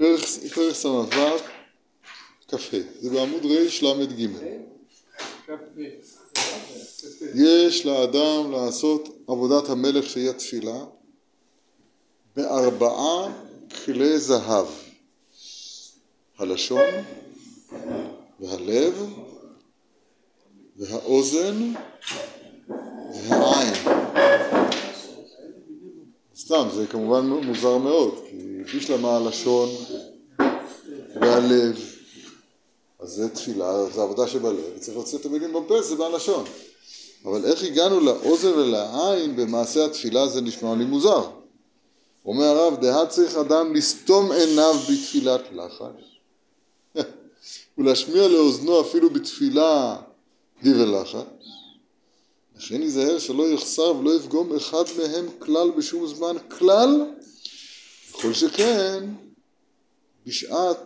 פרק ס"ו, כ"ה, זה בעמוד רל"ג. יש לאדם לעשות עבודת המלך שהיא התפילה בארבעה כלי זהב, הלשון והלב והאוזן והעין. סתם, זה כמובן מוזר מאוד, כי בשלמה הלשון והלב, אז זה תפילה, זה עבודה שבלב, צריך להוציא את המילים בפה, זה מהלשון. אבל איך הגענו לאוזן ולעין במעשה התפילה זה נשמע לי מוזר. אומר הרב, דהה צריך אדם לסתום עיניו בתפילת לחש ולהשמיע לאוזנו אפילו בתפילה דיבר לחש לכן ייזהר שלא יחסר ולא יפגום אחד מהם כלל בשום זמן כלל, וכל שכן בשעת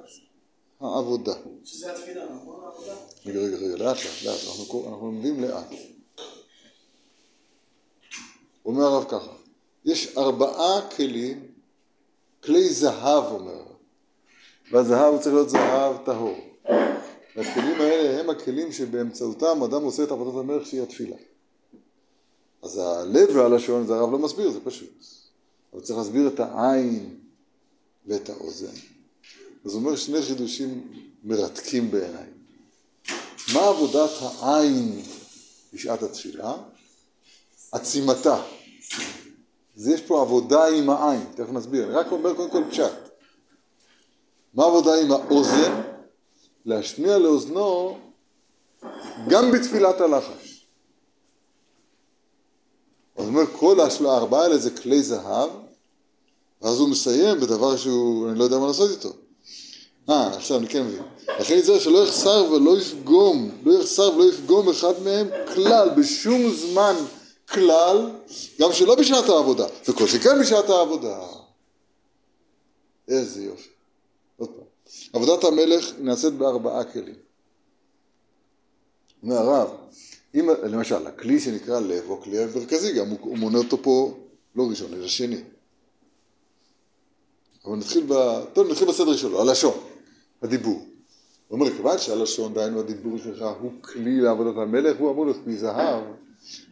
העבודה. שזה התפילה, נכון? העבודה? רגע, רגע, רגע, לאט לאט, לאט, אנחנו, אנחנו לומדים לאט. אומר הרב ככה, יש ארבעה כלים, כלי זהב אומר והזהב צריך להיות זהב טהור. והכלים האלה הם הכלים שבאמצעותם אדם עושה את עבודת המלך שהיא התפילה. אז הלב והלשון זה הרב לא מסביר, זה פשוט. אבל צריך להסביר את העין ואת האוזן. אז הוא אומר שני חידושים מרתקים בעיניי. מה עבודת העין בשעת התפילה? עצימתה. אז יש פה עבודה עם העין, תכף נסביר. אני רק אומר קודם כל פשט. מה עבודה עם האוזן? להשמיע לאוזנו גם בתפילת הלחש. אומר, כל הארבעה האלה זה כלי זהב, ואז הוא מסיים בדבר שהוא, אני לא יודע מה לעשות איתו. אה, עכשיו אני כן מבין. לכן יצטרך שלא יחסר ולא יפגום, לא יחסר ולא יפגום אחד מהם כלל, בשום זמן כלל, גם שלא בשעת העבודה, וכל שכן בשעת העבודה. איזה יופי. עוד פעם. עבודת המלך נעשית בארבעה כלים. אומר הרב, אם, למשל, הכלי שנקרא לב, הוא הכלי המרכזי גם, הוא, הוא מונה אותו פה לא ראשון, אלא שני. אבל נתחיל ב... טוב, נתחיל בסדר שלו, הלשון, הדיבור. הוא אומר, כיוון שהלשון, דהיינו הדיבור שלך, הוא כלי לעבודת המלך, הוא אמור להיות כלי זהב,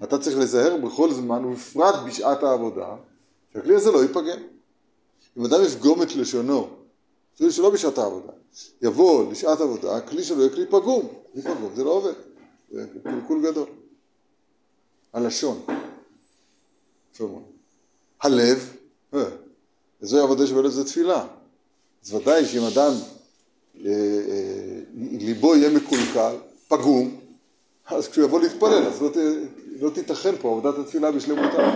אתה צריך לזהר בכל זמן, ובפרט בשעת העבודה, שהכלי הזה לא ייפגם. אם אדם יפגום את לשונו, אפילו שלא בשעת העבודה, יבוא לשעת עבודה, הכלי שלו יהיה כלי פגום. כלי פגום זה לא עובד. זה קלקול גדול. הלשון. הלב, וזוהי עבודה שבלב זה תפילה. אז ודאי שאם אדם ליבו יהיה מקולקל, פגום, אז כשהוא יבוא להתפלל, אז לא, לא תיתכן פה עבודת התפילה בשלמותה.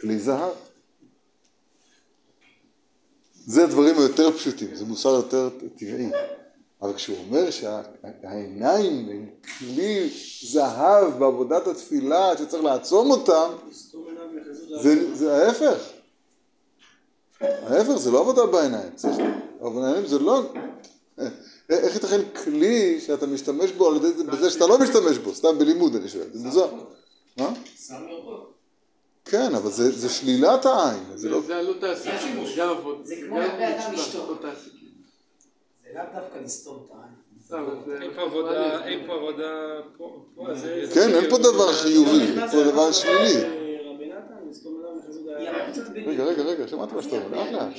כלי זהב. זה הדברים היותר פשוטים, זה מוסר יותר טבעי. אבל כשהוא אומר שהעיניים הם כלי זהב בעבודת התפילה שצריך לעצום אותם, זה, זה ההפך. ההפך, זה לא עבודה בעיניים. צריך, אבל העיניים זה לא... איך ייתכן כלי שאתה משתמש בו על ידי זה, בזה שאתה לא משתמש בו, סתם בלימוד אני שואל, זה מוזר. מה? כן, אבל זה, זה שלילת העין. זה לא... זה תעשה שימוש, גם עבוד. זה כמו הרבה אדם לשתות. זה לאו דווקא לסתום את העין. אין פה עבודה. כן, אין פה דבר חיובי, אין פה דבר שלילי. רגע, רגע, רגע, שמעתי מה שאתה אומר, לאט לאט.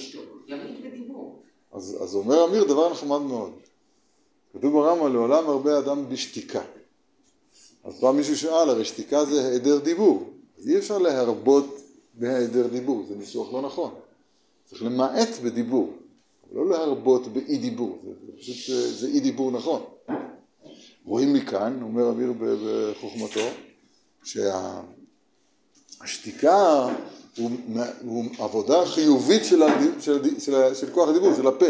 אז, אז אומר אמיר דבר נחמד מאוד. כתוב ברמב"ם, לעולם הרבה אדם בשתיקה. אז פעם מישהו שאל, הרי שתיקה זה היעדר דיבור. אז אי אפשר להרבות בהיעדר דיבור, זה ניסוח לא נכון. צריך למעט בדיבור, לא להרבות באי דיבור, זה, זה פשוט, זה אי דיבור נכון. רואים מכאן, אומר אמיר בחוכמתו, שהשתיקה הוא, הוא עבודה חיובית של, הדיב, של, של, של כוח הדיבור, של הפה.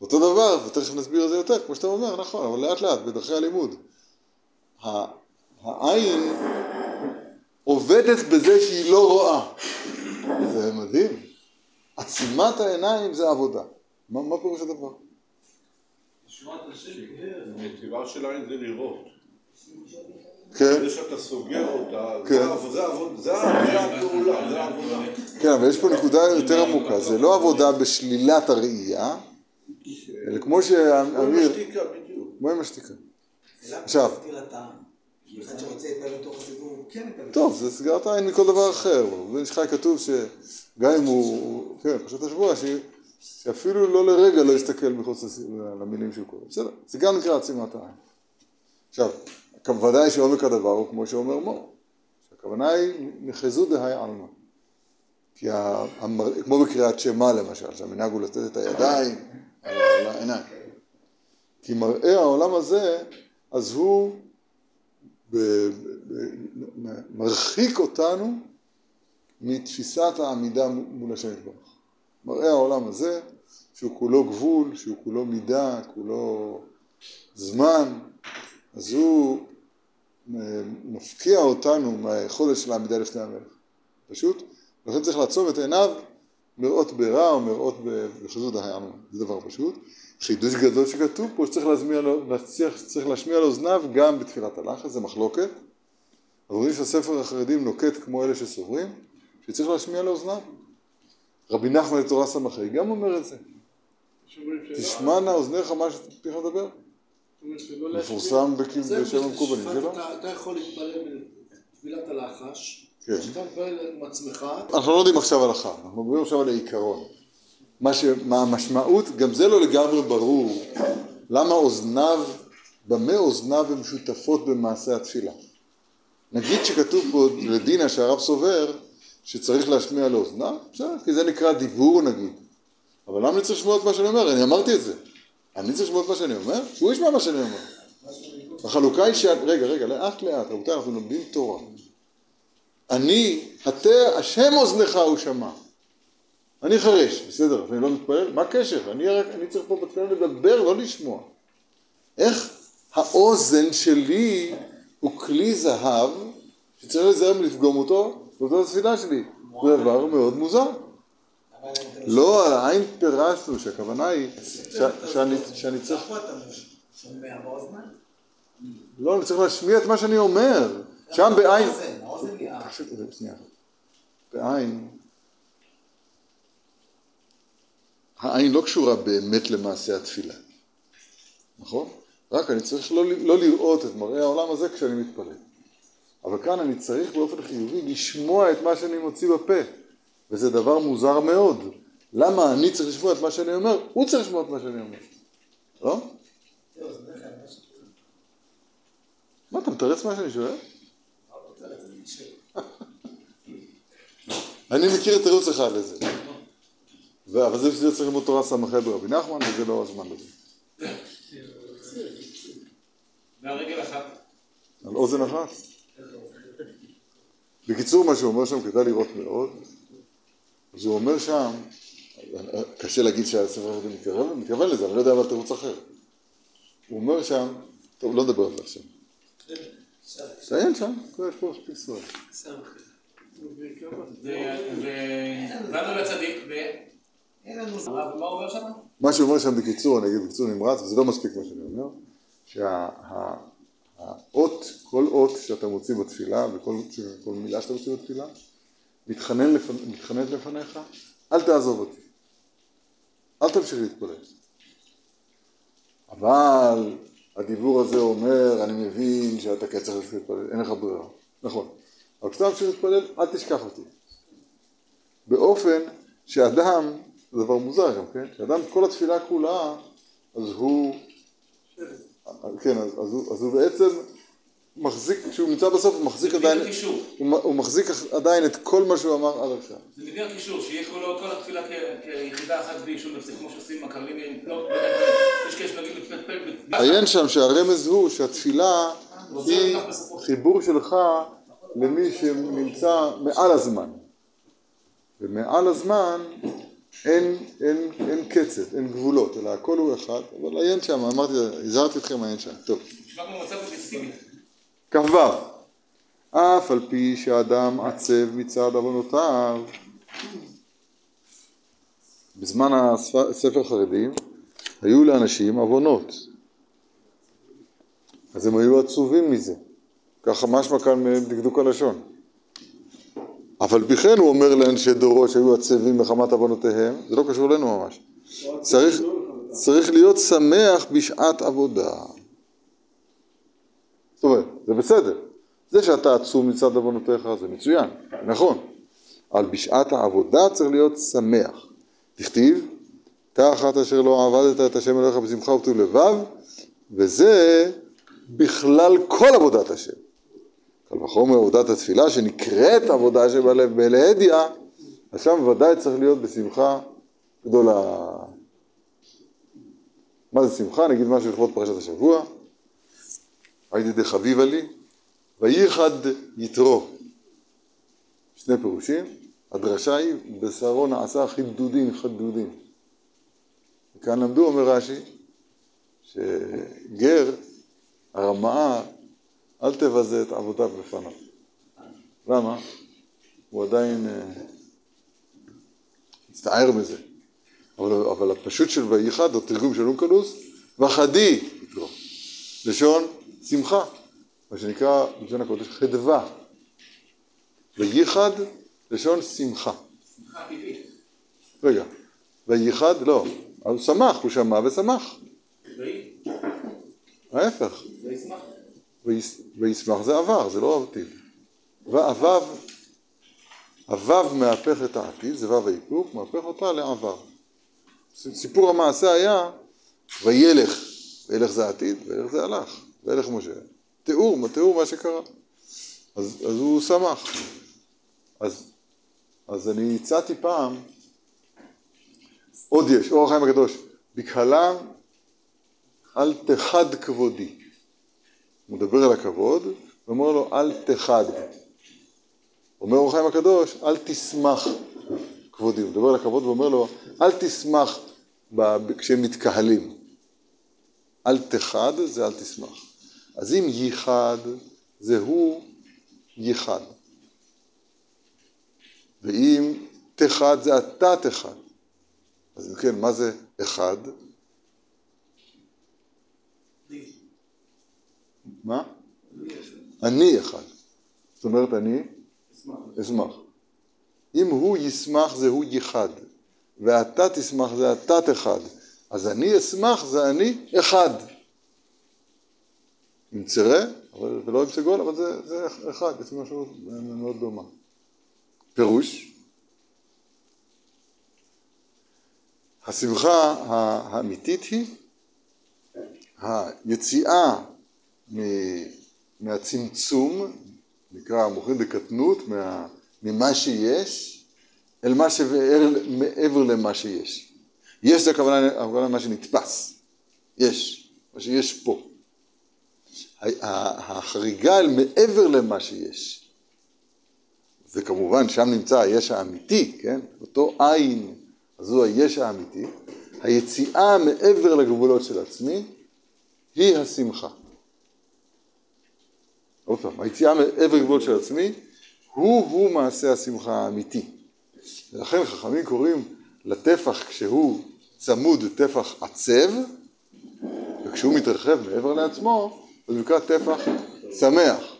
אותו דבר, ותכף נסביר את זה יותר, כמו שאתה אומר, נכון, אבל לאט לאט, בדרכי הלימוד. העין עובדת בזה שהיא לא רואה. זה מדהים. עצימת העיניים זה עבודה. מה, מה פירוש הדבר? מטבעה של העין זה לראות. כן, זה שאתה סוגר אותה, כן. זה העבודה, זה העבודה, זה העבודה. כן, אבל יש פה נקודה יותר עמוקה, זה לא עבודה בשלילת הראייה, אלא כמו שאמיר. כמו עם השתיקה. עכשיו. כן. טוב, זה סגירת עין מכל דבר אחר. שחי כתוב שגם אם הוא, כן, פרשת השבוע, ש- שאפילו לא לרגע לא יסתכל מחוץ למילים שהוא קורא. בסדר, זה גם נקרא עצימת העין. עכשיו, ודאי שעומק הדבר הוא כמו שאומר מור, שהכוונה היא נחזו דהי עלמא. כי המר... כמו בקריאת שמע למשל, שהמנהג הוא לתת את הידיים על העיניים. כי מראה העולם הזה, אז הוא ב- ב- מרחיק אותנו מתפיסת העמידה מול השם יתברך. מראה העולם הזה, שהוא כולו גבול, שהוא כולו מידה, כולו זמן, אז הוא אה, מפקיע אותנו מהיכולת של העמידה לפני המלך. פשוט, לכן צריך לעצום את עיניו מראות ברע או מראות בחזות העם. זה דבר פשוט. חידוש גדול שכתוב פה שצריך להשמיע לו, להצליח, צריך להשמיע לאוזניו גם בתפילת הלחץ, זה מחלוקת. אבל רואים שהספר החרדים נוקט כמו אלה שסוברים, שצריך להשמיע לאוזניו. רבי נחמן לתורה סמכי גם אומר את זה. תשמענה אוזניך מה שפיך מדבר. להשמיע. מפורסם זה בשם המקובלים בשפת- שלו. אתה- יכול להתפלל בתפילת הלחש, כן. כשאתה מתפלל עם עצמך, אנחנו לא יודעים עכשיו הלכה, אנחנו מדברים עכשיו על העיקרון. מה המשמעות, גם זה לא לגמרי ברור, למה אוזניו, במה אוזניו הן שותפות במעשה התפילה. נגיד שכתוב פה לדינה שהרב סובר שצריך להשמיע לאוזניו, בסדר, כי זה נקרא דיבור נגיד. אבל למה אני צריך לשמוע את מה שאני אומר? אני אמרתי את זה. אני צריך לשמוע את מה שאני אומר? שהוא ישמע מה שאני אומר. החלוקה היא ש... רגע, רגע, לאט לאט, רבותיי, אנחנו לומדים תורה. אני, הטה, השם אוזנך הוא שמע. אני חרש, בסדר, אני לא מתפלל, מה הקשר? אני, אני צריך פה בתפילה לדבר, לא לשמוע. איך האוזן שלי הוא כלי זהב שצריך להיזהר מלפגום אותו, זאת התפילה שלי. זה דבר מאוד מוזר. לא, על העין פירשנו, שהכוונה היא שאני, צריך? לא, אני צריך להשמיע את מה שאני אומר. שם בעין, האוזן, האוזן היא ה... פשוט, שנייה. בעין, העין לא קשורה באמת למעשה התפילה, נכון? רק אני צריך לא, לא לראות את מראה העולם הזה כשאני מתפלל. אבל כאן אני צריך באופן חיובי לשמוע את מה שאני מוציא בפה, וזה דבר מוזר מאוד. למה אני צריך לשמוע את מה שאני אומר? הוא צריך לשמוע את מה שאני אומר, לא? מה, אתה מתרץ מה שאני שואל? אני מכיר את תירוץ אחד לזה. אבל זה בשביל צריך ללמוד תורה ס"ח ברבי נחמן, וזה לא הזמן לזה. והרגל אחת. על אוזן אחת. בקיצור, מה שהוא אומר שם כדאי לראות מאוד. אז הוא אומר שם, קשה להגיד שהספר הזה מתכוון, מתכוון לזה, אני לא יודע אבל תירוץ אחר. הוא אומר שם, טוב, לא נדבר על זה עכשיו. תעיין שם, יש פה מספיק זמן. מה שהוא אומר שם בקיצור, אני אגיד בקיצור נמרץ, וזה לא מספיק מה שאני אומר, שהאות, כל אות שאתה מוציא בתפילה, וכל כל מילה שאתה מוציא בתפילה, מתחנן לפ, מתחננת לפניך, אל תעזוב אותי. אל תמשיך להתפלל. אבל הדיבור הזה אומר, אני מבין שאתה כן צריך להתפלל, אין לך ברירה. נכון. אבל כשאתה ממשיך להתפלל, אל תשכח אותי. באופן שאדם, זה דבר מוזר גם, כן? שאדם כל התפילה כולה, אז הוא, כן, אז, אז, הוא, אז הוא בעצם מחזיק, כשהוא נמצא בסוף הוא מחזיק עדיין. הוא, הוא מחזיק עדיין את כל מה שהוא אמר עד עכשיו. זה מביא קישור, שיהיה כולו, כל התפילה כ- כיחידה אחת בלי שום הפסק, כמו שעושים הקרלינים, לא, לא יודע, יש כאלה שנגיד מתפלפל, ב- עיין שם שהרמז הוא שהתפילה היא. חיבור שלך למי שנמצא מעל הזמן. ומעל הזמן אין, אין, אין קצת, אין גבולות, אלא הכל הוא אחד, אבל עיין שם, אמרתי, הזהרתי אתכם, עיין שם. טוב. נשמע. כ"ו אף על פי שאדם עצב מצד עוונותיו בזמן הספ- ספר חרדים היו לאנשים עוונות אז הם היו עצובים מזה ככה משמע כאן מדקדוק הלשון. אבל בכן הוא אומר לאנשי דורו שהיו עצבים מחמת עוונותיהם, זה לא קשור אלינו ממש. צריך, צריך להיות שמח בשעת עבודה. זאת אומרת, זה בסדר. זה שאתה עצוב מצד עוונותיך זה מצוין, נכון. אבל בשעת העבודה צריך להיות שמח. תכתיב, תחת אשר לא עבדת את השם אלוהיך בשמחה ובטוב לבב, וזה בכלל כל עבודת השם. קל וחומר עבודת התפילה שנקראת עבודה שבלב בלהדיא, אז שם ודאי צריך להיות בשמחה גדולה. מה זה שמחה? נגיד משהו לכבוד פרשת השבוע. הייתי דחביבה לי, וייחד יתרו. שני פירושים, הדרשה היא, בשרו נעשה חידודין, חדודין. וכאן למדו, אומר רש"י, שגר, הרמאה, אל תבזה את עבודיו בפניו. למה? הוא עדיין אה, מצטער מזה. אבל, אבל הפשוט של וייחד, או תרגום של אונקלוס, וחדי יתרו. לשון שמחה, מה שנקרא בלשון הקודש חדווה. וייחד, לשון שמחה. שמחה טבעית. רגע, וייחד, לא, הוא שמח, הוא שמע ושמח. ההפך, וישמח. זה עבר, זה לא עתיד. והוו, הוו מהפך את העתיד, זה וו ההיפוך, מהפך אותה לעבר. סיפור המעשה היה, וילך, וילך זה עתיד, וילך זה הלך, וילך משה. תיאור, תיאור מה שקרה. אז, אז הוא שמח. אז, אז אני הצעתי פעם, עוד יש, אור החיים הקדוש, בקהלה אל תחד כבודי. הוא מדבר על הכבוד, ואומר לו אל תחד. אומר אור החיים הקדוש, אל תשמח כבודי. הוא מדבר על הכבוד ואומר לו, אל תשמח כשהם מתקהלים. אל תחד זה אל תשמח. אז אם ייחד, זה הוא ייחד. ואם תחד זה אתה תחד. אז אם כן, מה זה אחד? מה? אני אחד. זאת אומרת, אני אשמח. אם הוא ישמח זה הוא ייחד, ואתה תשמח זה אתה תחד. אז אני אשמח זה אני אחד. עם צירה, ולא עם סגול, אבל זה, זה אחד, יש משהו מאוד דומה. פירוש, השמחה האמיתית היא היציאה מהצמצום, נקרא מוחין דקטנות, מה- ממה שיש, אל מה שמעבר מעבר למה שיש. יש זה הכוונה, הכוונה מה שנתפס, יש, מה שיש פה. החריגה אל מעבר למה שיש, וכמובן שם נמצא היש האמיתי, כן? אותו עין, אז הוא היש האמיתי. היציאה מעבר לגבולות של עצמי היא השמחה. עוד פעם, היציאה מעבר לגבולות של עצמי הוא-הוא מעשה השמחה האמיתי. ולכן חכמים קוראים לטפח כשהוא צמוד טפח עצב, וכשהוא מתרחב מעבר לעצמו, זה נקרא טפח שמח,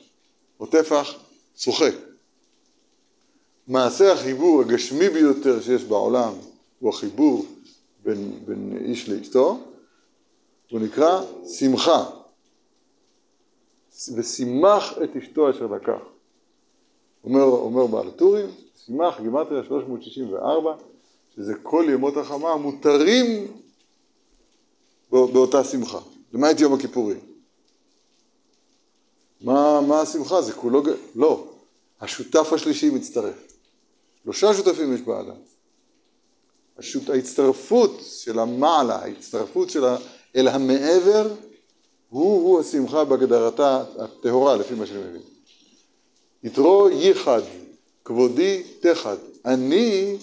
או טפח צוחק. מעשה החיבור הגשמי ביותר שיש בעולם הוא החיבור בין, בין איש לאשתו, הוא נקרא שמחה. ושימח את אשתו אשר לקח. אומר, אומר בעל הטורים, שימח, גימטריה 364, שזה כל ימות החמה המותרים בא- באותה שמחה, למעט יום הכיפורים. מה, מה השמחה? זה כולו... לא, השותף השלישי מצטרף. שלושה שותפים יש באדם. השות... ההצטרפות של המעלה, ההצטרפות של ה... אל המעבר, הוא-הוא השמחה בהגדרתה הטהורה, לפי מה שאני מבין. יתרו ייחד, כבודי תחד, אני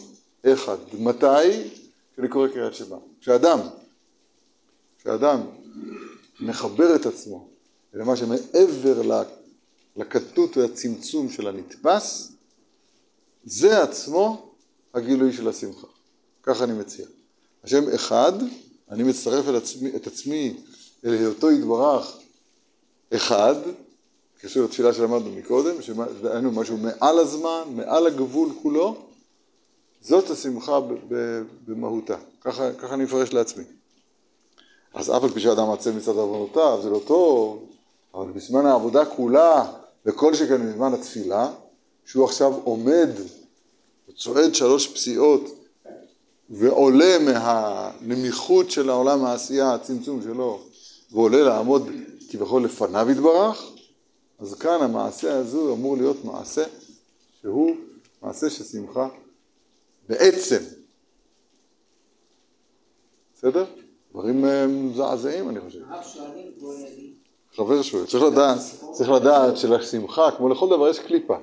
אחד. מתי? כשאני קורא קריאת שמע. כשאדם, כשאדם מחבר את עצמו למה שמעבר ל- לקטנות והצמצום של הנתפס, זה עצמו הגילוי של השמחה. ככה אני מציע. השם אחד, אני מצטרף אל עצמי, את עצמי אל היותו יתברך אחד, קשור לתפילה שלמדנו מקודם, שהיינו משהו מעל הזמן, מעל הגבול כולו, זאת השמחה במהותה. ככה, ככה אני מפרש לעצמי. אז אף על פי שאדם עצב מצד עוונותיו, זה לא טוב, אבל בזמן העבודה כולה, וכל שכן בזמן התפילה, שהוא עכשיו עומד, צועד שלוש פסיעות, ועולה מהנמיכות של העולם העשייה, הצמצום שלו, ועולה לעמוד כביכול לפניו יתברך, אז כאן המעשה הזה אמור להיות מעשה שהוא מעשה של שמחה בעצם. בסדר? דברים אה, מזעזעים אני חושב. חבר שואל, צריך לדעת, צריך לדעת שלשמחה, כמו לכל דבר, יש קליפה.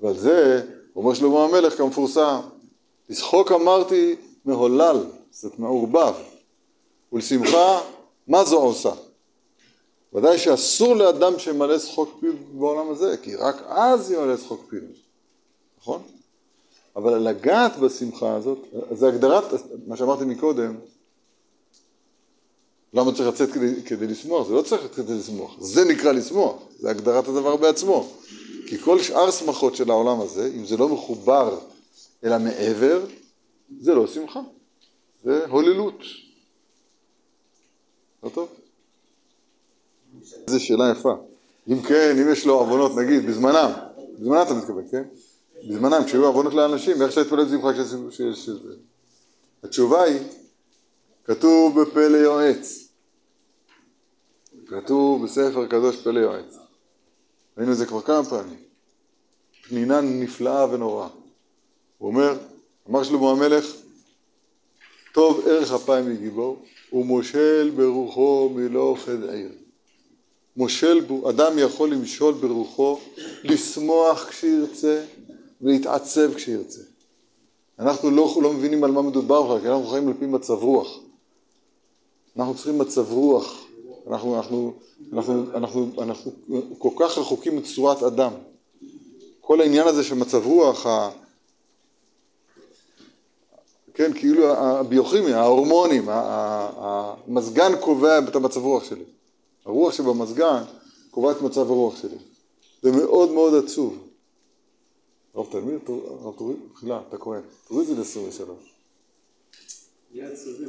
ועל זה אומר שלמה המלך כמפורסם, לשחוק אמרתי מהולל, זאת מעורבב, ולשמחה, מה זו עושה? ודאי שאסור לאדם שימלא שחוק פיו בעולם הזה, כי רק אז ימלא שחוק פיו, נכון? אבל לגעת בשמחה הזאת, זה הגדרת, מה שאמרתי מקודם, למה צריך לצאת כדי, כדי לשמוח? זה לא צריך לצאת כדי לשמוח, זה נקרא לשמוח, זה הגדרת הדבר בעצמו. כי כל שאר שמחות של העולם הזה, אם זה לא מחובר אל המעבר, זה לא שמחה, זה הוללות. לא טוב? זו שאלה יפה. אם כן, אם יש לו עוונות, נגיד, בזמנם, בזמנם אתה מתכוון, כן? בזמנם, כשהיו עוונות לאנשים, איך אפשר להתפלל בשמחה כשיש... התשובה היא, כתוב בפלא יועץ. כתוב בספר קדוש פלא יועץ. ראינו את זה כבר כמה פעמים. פנינה נפלאה ונוראה. הוא אומר, אמר שלמה המלך, טוב ערך אפיים מגיבור, ומושל ברוחו מלא חד עיר. מושל, אדם יכול למשול ברוחו, לשמוח כשירצה ולהתעצב כשירצה. אנחנו לא, לא מבינים על מה מדובר בכלל, כי אנחנו חיים על פי מצב רוח. אנחנו צריכים מצב רוח. אנחנו, אנחנו, אנחנו, אנחנו, אנחנו כל כך רחוקים מצורת אדם. כל העניין הזה של מצב רוח. כן, כאילו הביוכימיה, ההורמונים, המזגן קובע את המצב רוח שלי. הרוח שבמזגן קובעת את מצב הרוח שלי. זה מאוד מאוד עצוב. הרב תלמיד, הרב תוריד, מחילה, אתה כהן, תוריד את זה ל-23. יהיה עצובים.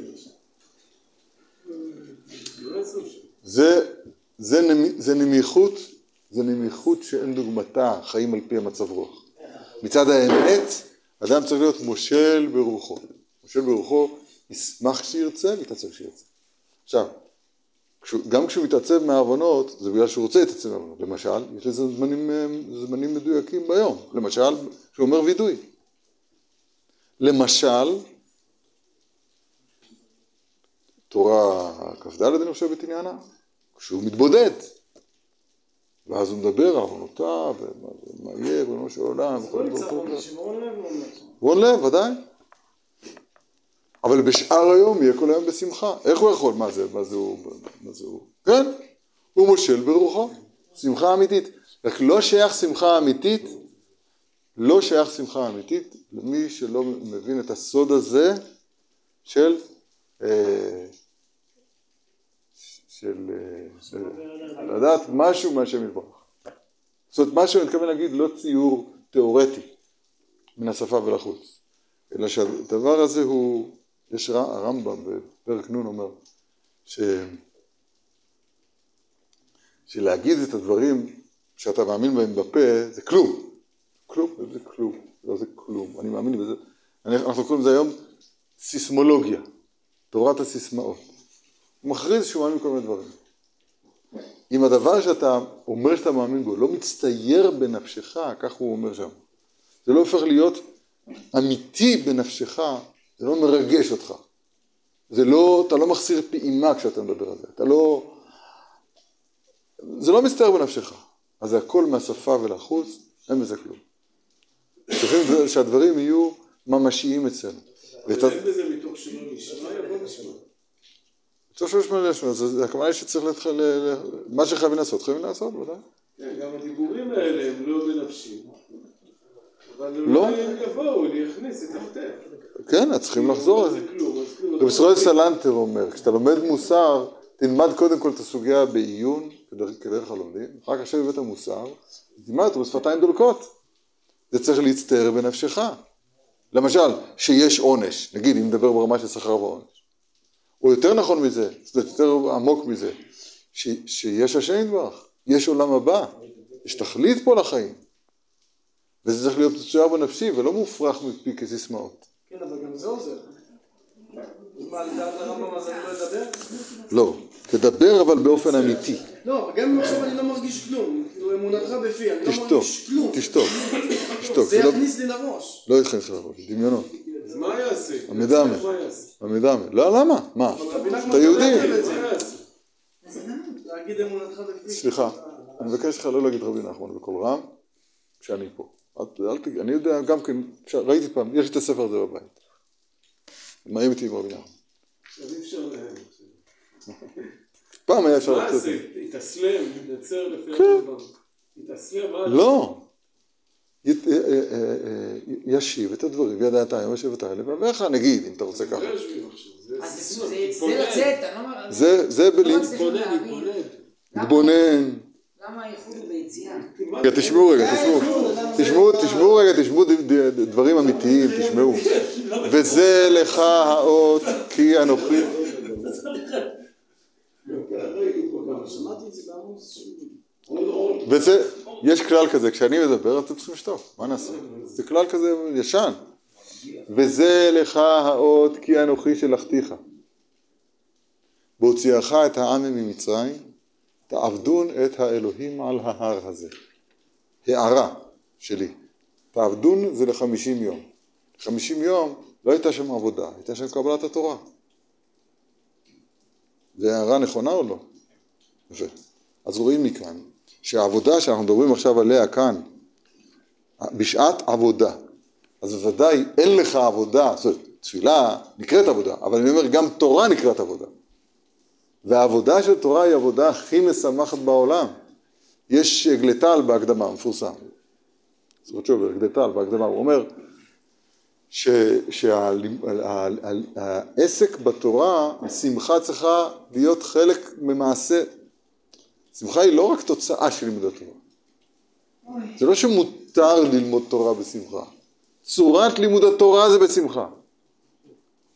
לא. זה, זה, זה נמיכות, זה נמיכות שאין דוגמתה, חיים על פי המצב רוח. מצד האמת, אדם צריך להיות מושל ברוחו. מושל ברוחו, ישמח כשירצה ויתעצב כשירצה. עכשיו, גם כשהוא מתעצב מהעוונות, זה בגלל שהוא רוצה להתעצב מהעוונות. למשל, יש לזה זמנים, אה, זמנים מדויקים ביום. למשל, כשהוא אומר וידוי. למשל, תורה כ"ד אני חושב את עניינה, כשהוא מתבודד, ואז הוא מדבר על עוונותיו, ומה ומה יהיה, ריבונו של עולם, לא וכל נמצא דבר פה כזה. בשמעון לב או לא? רון לב, ודאי. אבל בשאר היום יהיה כל היום בשמחה. איך הוא יכול? מה זה? מה זה הוא? מה זה הוא? כן, הוא מושל ברוחו. שמחה אמיתית. רק לא שייך שמחה אמיתית, לא שייך שמחה אמיתית למי שלא מבין את הסוד הזה של אה, של, אה, לדעת משהו מהשם יתברך. זאת אומרת, מה שאני מתכוון להגיד לא ציור תיאורטי מן השפה ולחוץ, אלא שהדבר הזה הוא, יש ר- הרמב"ם בפרק נ' אומר, ש... שלהגיד את הדברים שאתה מאמין בהם בפה זה כלום, כלום, זה כלום, לא זה כלום, אני מאמין בזה, אנחנו קוראים לזה היום סיסמולוגיה, תורת הסיסמאות. הוא מכריז שהוא מאמין בכל מיני דברים. אם הדבר שאתה אומר שאתה מאמין בו לא מצטייר בנפשך, כך הוא אומר שם, זה לא הופך להיות אמיתי בנפשך, זה לא מרגש אותך. זה לא, אתה לא מחסיר פעימה כשאתה מדבר על זה, אתה לא... זה לא מסתער בנפשך. אז זה הכל מהשפה ולחוץ, אין בזה כלום. צריכים שהדברים יהיו ממשיים אצלנו. אבל אין בזה מתוך שלא נשמע, יבוא נשמע. מה לשמוע, אז אז הכוונה היא שצריך מה שחייבים לעשות, חייבים לעשות, ודאי. כן, גם הדיבורים האלה הם לא בנפשי. אבל לא. הם יבואו, אני אכניס את הכתב. כן, אז צריכים לחזור על זה. רב ישראל סלנטר אומר, כשאתה לומד מוסר, תלמד קודם כל את הסוגיה בעיון, כדרך הלומדים, אחר כך שב בבית המוסר, תלמד אותו בשפתיים דולקות. זה צריך להצטער בנפשך. למשל, שיש עונש, נגיד אם נדבר ברמה של שכר ועונש. או יותר נכון מזה, זה יותר עמוק מזה, ש, שיש השם יתברך, יש עולם הבא, יש תכלית פה לחיים. וזה צריך להיות מצויר בנפשי ולא מופרך מפי כסיסמאות. כן, אבל גם זה עוזר. אז מה, לדעת הרמב"ם אז אני לא אדבר? לא, תדבר אבל באופן אמיתי. לא, גם אם עכשיו אני לא מרגיש כלום, כאילו אמונתך בפי, אני לא מרגיש כלום. תשתוק, תשתוק, זה לא- יכניס לי לראש. לא יכנס לראש, דמיונות. אז מה יעשה? המדמה. יעשה? המדמה. לא, למה? מה? אתה יהודי. סליחה, אני מבקש ממך לא להגיד רבי נחמן בקול רם, כשאני פה. אל, אל תגיד, אני יודע גם כן, אפשר- ראיתי פעם, יש לי את הספר הזה בבית. מראים אותי עם רבי נחמן. אי אפשר. פעם היה אפשר מה לצאת. יעשה? יתאסלם, יתנצר לפי כן. הרמב"ם. יתאסלם, מה? לא. אה, אה, אה, ישיב את הדברים וידעתיים ישיבתה לבביך, נגיד, אם אתה רוצה ככה. לא. זה זה-. זה. זה לצאת, לא אומר... זה, זה לא בלי... למה- להתבונן. למה הייחוד הוא ביציאה? רגע, תשמעו רגע, תשמעו. תשמעו, תשמעו רגע, תשמעו דברים אמיתיים, תשמעו. וזה לך האות כי אנוכי... וזה, יש כלל כזה, כשאני מדבר אתם צריכים לשתוק, מה נעשה? זה כלל כזה ישן. וזה לך האות כי אנוכי שלחתיך. בהוציאך את העם ממצרים, תעבדון את האלוהים על ההר הזה. הערה שלי. תעבדון זה לחמישים יום. חמישים יום לא הייתה שם עבודה, הייתה שם קבלת התורה. זה הערה נכונה או לא? יפה. אז רואים מכאן שהעבודה שאנחנו מדברים עכשיו עליה כאן, בשעת עבודה, אז בוודאי אין לך עבודה, זאת אומרת, תפילה נקראת עבודה, אבל אני אומר גם תורה נקראת עבודה. והעבודה של תורה היא העבודה הכי משמחת בעולם. יש גלטל בהקדמה, מפורסם. זאת אומרת שוב, גלטל בהקדמה, הוא אומר שהעסק בתורה, השמחה צריכה להיות חלק ממעשה שמחה היא לא רק תוצאה של לימוד התורה. זה לא שמותר ללמוד תורה בשמחה. צורת לימוד התורה זה בשמחה.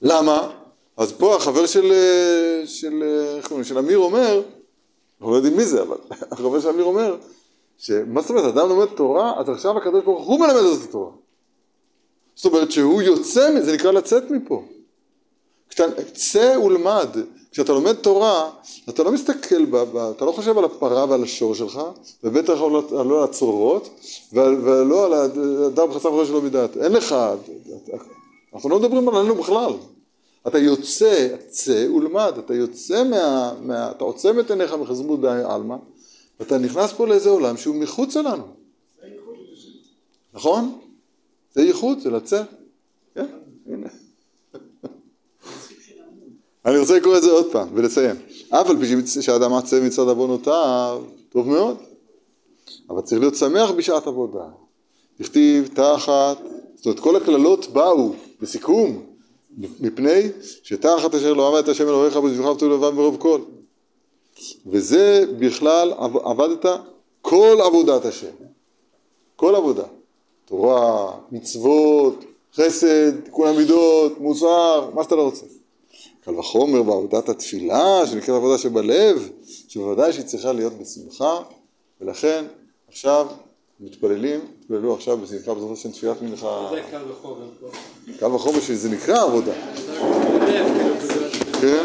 למה? אז פה החבר של, של, איך קוראים? של אמיר אומר, אנחנו לא יודעים מי זה, אבל החבר של אמיר אומר, שמה זאת אומרת, אדם לומד תורה, אז עכשיו הקדוש ברוך הוא מלמד את התורה. זאת אומרת שהוא יוצא, זה נקרא לצאת מפה. כשאתה, צא ולמד. כשאתה לומד תורה, אתה לא מסתכל, ב, ב, אתה לא חושב על הפרה ועל השור שלך, ובטח לא, לא על הצרורות, ולא על האדם חסר חושב שלא מדעת. אין לך, אנחנו לא מדברים עלינו בכלל. אתה יוצא, צא ולמד, אתה יוצא מה, מה אתה עוצם את עיניך מחזמות די עלמא, ואתה נכנס פה לאיזה עולם שהוא מחוץ לנו. נכון? זה ייחוד, זה לצאת. כן, הנה. אני רוצה לקרוא את זה עוד פעם ולסיים. על פי שהאדם עצה מצד עוונותיו, טוב מאוד. אבל צריך להיות שמח בשעת עבודה. תכתיב תחת, זאת אומרת כל הקללות באו בסיכום, מפני שתחת אשר לא עבדת השם אלוהיך בזבחך ותו לבב מרוב כל. וזה בכלל עבדת כל עבודת השם. כל עבודה. תורה, מצוות, חסד, תיקון המידות, מוסר, מה שאתה לא רוצה. קל וחומר בעבודת התפילה, שנקראת עבודה שבלב, שבוודאי שהיא צריכה להיות בשמחה, ולכן עכשיו מתפללים, ולא עכשיו בשמחה בזאת השם תפילת מנחה. זה קל וחומר. קל וחומר שזה נקרא עבודה. כן.